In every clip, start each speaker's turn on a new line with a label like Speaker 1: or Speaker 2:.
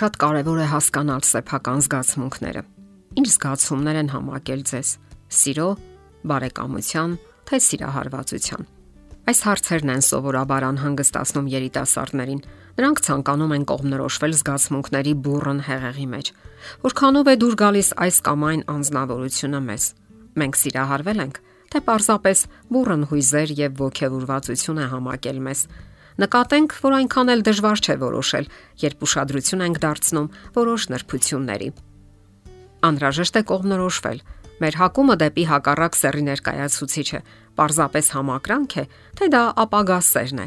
Speaker 1: Շատ կարևոր է հասկանալ սեփական զգացմունքները։ Ինչ զգացումներ են համակել ձեզ՝ սիրո, բարեկամության, թե սիրահարվածության։ Այս հարցերն են սովորաբար անհանգստացնում երիտասարդներին։ Նրանք ցանկանում են կողմնորոշվել զգացմունքների բուրըն հեղեղի մեջ։ Որքանով է դուր գալիս այս կամ այն անznավորությունը մեզ։ Մենք սիրահարվել ենք, թե պարզապես բուրըն հույզեր եւ ողքեվորվածություն է համակել մեզ Նկատենք, որ այնքան էլ դժվար չէ որոշել, երբ ուշադրություն ենք դարձնում որոշ նրբությունների։ Անհրաժեշտ է կողմնորոշվել։ Մեր հակումը դեպի հակառակ սերի ներկայացուցիչը պարզապես համակրանք է, թե դա ապագա սերն է։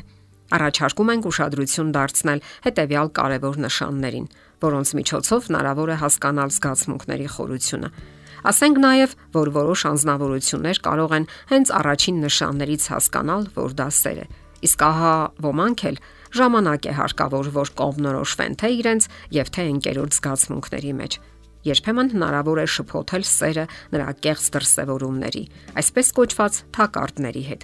Speaker 1: Առաջարկում ենք ուշադրություն դարձնել հետևյալ կարևոր նշաններին, որոնց միջոցով հնարավոր է հասկանալ զգացմունքների խորությունը։ Ասենք նաև, որ որոշ անznավորություններ կարող են հենց առաջին նշաններից հասկանալ, որ դա սեր է Իսկ ահա ոմանք էլ ժամանակ է հարկավոր, որ կողմնորոշվեն թե իրենց եւ թե ընկերոջ զգացմունքների մեջ։ Երբեմն հնարավոր է շփոթել սերը նրա կեղծ դրսևորումների, այսպես կոչված թակարդների հետ։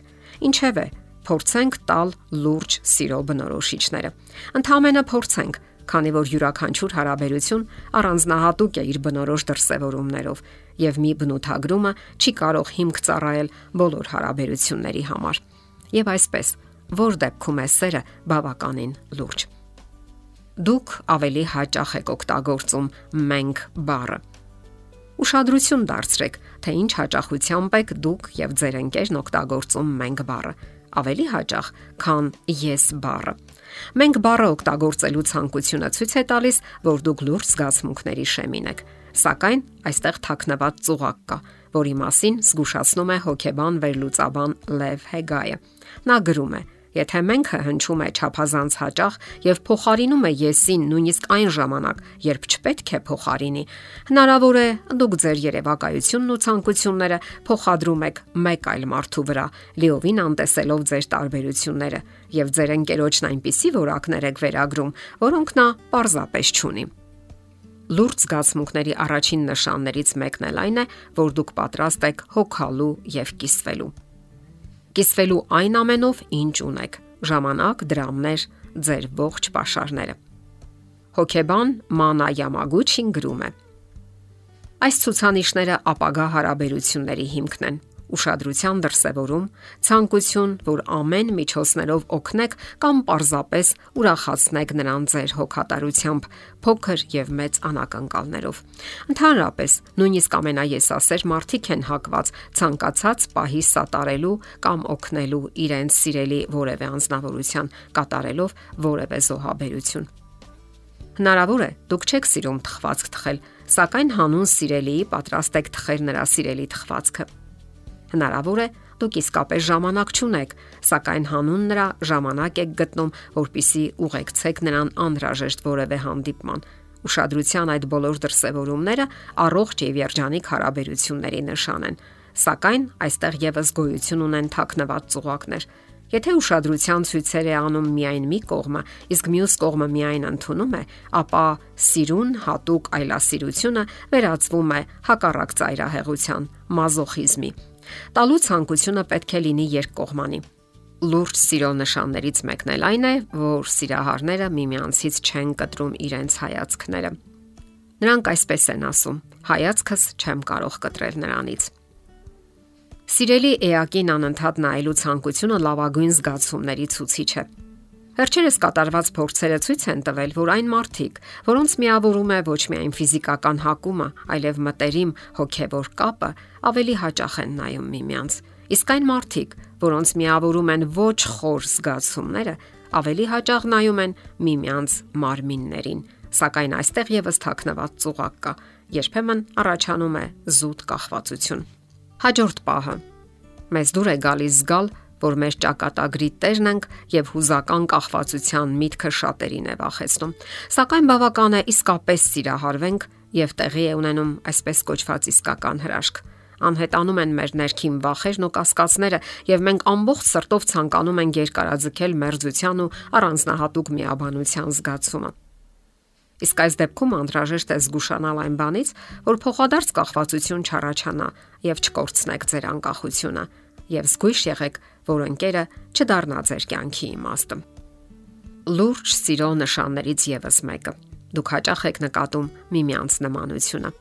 Speaker 1: Ինչևէ, փորձենք տալ լուրջ սիրո բնորոշիչները։ Ընդհանրապես փորձենք, քանի որ յուրաքանչյուր հարաբերություն առանձնահատուկ է իր բնորոշ դրսևորումներով, եւ մի բնութագրումը չի կարող հիմք ծառայել բոլոր հարաբերությունների համար։ Եվ այսպես, որ դեպքում է սերը բավականին լուրջ։ Դուք ավելի հաճախ եք օգտագործում մենք բառը։ Ուշադրություն դարձրեք, թե ինչ հաճախությամբ եք դուք եւ ձեր ընկերն օգտագործում մենք բառը ավելի հաճախ, քան ես բառը։ Մենք բառը օգտագործելու ցանկությունը ցույց է տալիս, որ դուք լուրջ զգացմունքների շեմին եք։ Սակայն այստեղ թաքնված ծուղակ կա, որի մասին զգուշացնում է հոկեբան վերլուծաբան Լև Հեգայը։ Նա գրում է. Եթե մենքը հնչում է ճափազանց հաճախ եւ փոխարինում է եսին նույնիսկ այն ժամանակ, երբ չպետք է փոխարինի, հնարավոր է դուք ձեր երևակայությունն ու ցանկությունները փոխադրում եք մեկ այլ մարդու վրա, լիովին անտեսելով ձեր տարբերությունները եւ ձեր ընկերոջն այնպիսի որակներ եք վերագրում, որոնք նա պարզապես չունի։ Լուրջ զգացմունքների առաջին նշաններից մեկն էլ այն է, որ դուք պատրաստ եք հոգալու եւ կիսվելու կիսվելու այն ամենով, ինչ ունեք՝ ժամանակ, դրամներ, ձեր ողջ pašարները։ Հոկեբան Մանա Յամագուչին գրում է. Այս ցուցանիշները ապագա հարաբերությունների հիմքն են ուշադրության դրսևորում, ցանկություն, որ ամեն միջոցներով օգնեք կամ պարզապես ուրախացնեք նրան ձեր հոգատարությամբ, փոքր եւ մեծ անակնկալներով։ Ընդհանրապես, նույնիսկ ամենաեսասեր մարդիկ են հակված ցանկացած պահի սատարելու կամ օգնելու իրենց սիրելի որևէ անznավորության կատարելով որևէ զոհաբերություն։ Հնարավոր է, դուք չեք սիրում թխվածք թխել, սակայն հանուն սիրելիի պատրաստ եք թխել նրա սիրելի թխվածքը։ Հնարավոր է դուք իսկապես ժամանակ չունեք, սակայն հանուն նրա ժամանակ եք գտնում, որpիսի ուղեկցեք նրան անհրաժեշտ որևէ հանդիպման։ Ուշադրության այդ բոլոր դրսևորումները առողջ եւ երջանիկ հարաբերությունների նշան են, սակայն այստեղ եւս գոյություն ունեն թաքնված ծուղակներ, Եթե ուշադրության ցույցեր է անում միայն մի կողմը, իսկ մյուս կողմը միայն ընդունում է, ապա սիրուն հատուկ այլասիրությունը վերածվում է հակառակ ծայրահեղության, մազոխիզմի։ Տալու ցանկությունը պետք է լինի երկկողմանի։ Լուրջ սիրո նշաններից մեկն էլ այն է, որ սիրահարները միմյանցից չեն կտրում իրենց հայացքները։ Նրանք այսպես են ասում. հայացքս չեմ կարող կտրել նրանից։ Սիրելի էակին անընդհատ նայելու ցանկությունը լավագույն զգացումների ցուցիչ է։ Վերջերս կատարված փորձերը ցույց են տվել, որ այն մարդիկ, որոնց միավորում է ոչ միայն ֆիզիկական հակումը, այլև մտերիմ հոգևոր կապը, ավելի հաճախ են նայում միմյանց։ Իսկ այն մարդիկ, որոնց միավորում են ոչ խոր զգացումները, ավելի հաճախ նայում են միմյանց մարմիններին։ Սակայն այստեղ եւս թաքնված ծուղակ կա։ Երբեմն առաջանում է զուտ կախվածություն։ Հաջորդ պահը. Մեզ դուր է գալիս զգալ, որ մեր ճակատագրի տերն ենք եւ հուզական կախվածության միտքը շատերին է վախեցնում։ Սակայն բավական է իսկապես սիրահարվենք եւ տեղի է ունենում այսպես կոչված իսկական հրաշք անհետանում են մեր ներքին վախերն ու կասկածները եւ մենք ամբողջ սրտով ցանկանում ենք երկարաձգել մերձության ու առանձնահատուկ միաբանության զգացումը։ Իսկ այս դեպքում անհրաժեշտ է զգուշանալ այն բանից, որ փոխադարձ կախվածություն չառաջանա եւ չկորցնեք ձեր անկախությունը եւ զգույշ եղեք, որ ընկերը չդառնա ձեր կյանքի իմաստը։ Լուրջ սիրո նշաններից եւս մեկը։ Դուք հաճախ եք նկատում միմյանց նմանությունը։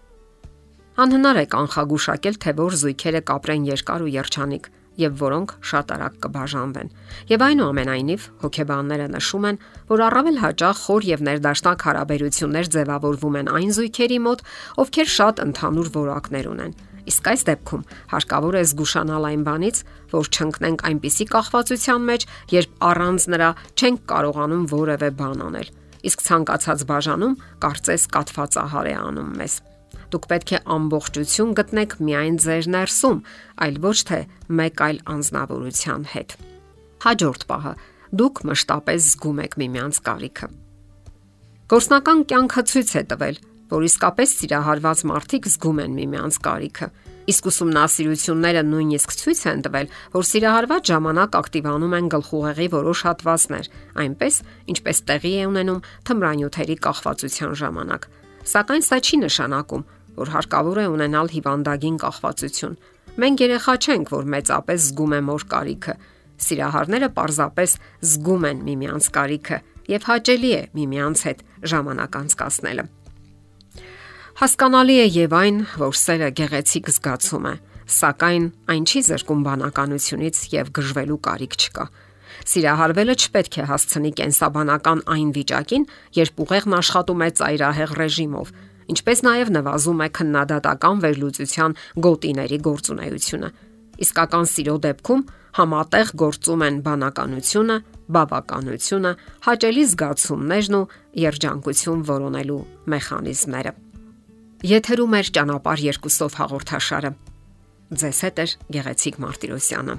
Speaker 1: Անհնար է կանխագուշակել, թե որ զույգերը կապրեն երկար ու երջանիկ եւ որոնք շատ արագ կբաժանվեն։ Եվ այնուամենայնիվ հոգեբանները նշում են, որ առավել հաճախ խոր եւ ներդաշնակ հարաբերություններ ձևավորվում են այն զույգերի մոտ, ովքեր շատ ընդհանուր որակներ ունեն։ Իսկ այս դեպքում հարկավոր է զգուշանալ այն բանից, որ չընկնենք այնպիսի կախվածության մեջ, երբ առանց նրա չենք կարողանում որևէ բան անել։ Իսկ ցանկացած բաժանում կարծես կատվածահար է անում մեզ։ Դուք պետք է ամբողջություն գտնեք միայն ձեր ներսում, այլ ոչ թե մեկ այլ անznավորության հետ։ Հաջորդ պահը՝ դուք մշտապես զգում եք միմյանց կարիքը։ Գործնական կյանքը ցույց է տվել, որ իսկապես սիրահարված մարդիկ զգում են միմյանց կարիքը։ Իսկ ուսումնասիրությունները նույնիսկ ցույց են տվել, որ սիրահարված ժամանակ ակտիվանում են գլխուղեղի որոշ հատվածներ, այնպես ինչպես տեղի է ունենում թմրանյութերի կախվածության ժամանակ։ Սակայն սա չի նշանակում, որ հարկավոր է ունենալ հիվանդագին կախվածություն։ Մենք երեխա չենք, որ մեծապես զգում է մոր կարիքը։ Սիրահարները պարզապես զգում են միմյանց կարիքը եւ հաճելի է միմյանց հետ ժամանակ անցկасնելը։ Հասկանալի է եւ այն, որ սերը գեղեցիկ զգացում է, սակայն այն չի զրկում բանականությունից եւ գժվելու կարիք չկա։ Սիրահարվելը չպետք է հասցնի կենսաբանական այն վիճակին, երբ ուղեղն աշխատում է ծայրահեղ ռեժիմով, ինչպես նաև նվազում է քննադատական վերլուծության գոտիների գործունեությունը։ Իսկական սիրո դեպքում համատեղ գործում են բանականությունը, բավականությունը, հաճելի զգացումներն ու երջանկություն որոնելու մեխանիզմները։ Եթերում է ճանապարհ երկուսով հաղորդաշարը։ Ձեզ հետ է Գեղեցիկ Մարտիրոսյանը։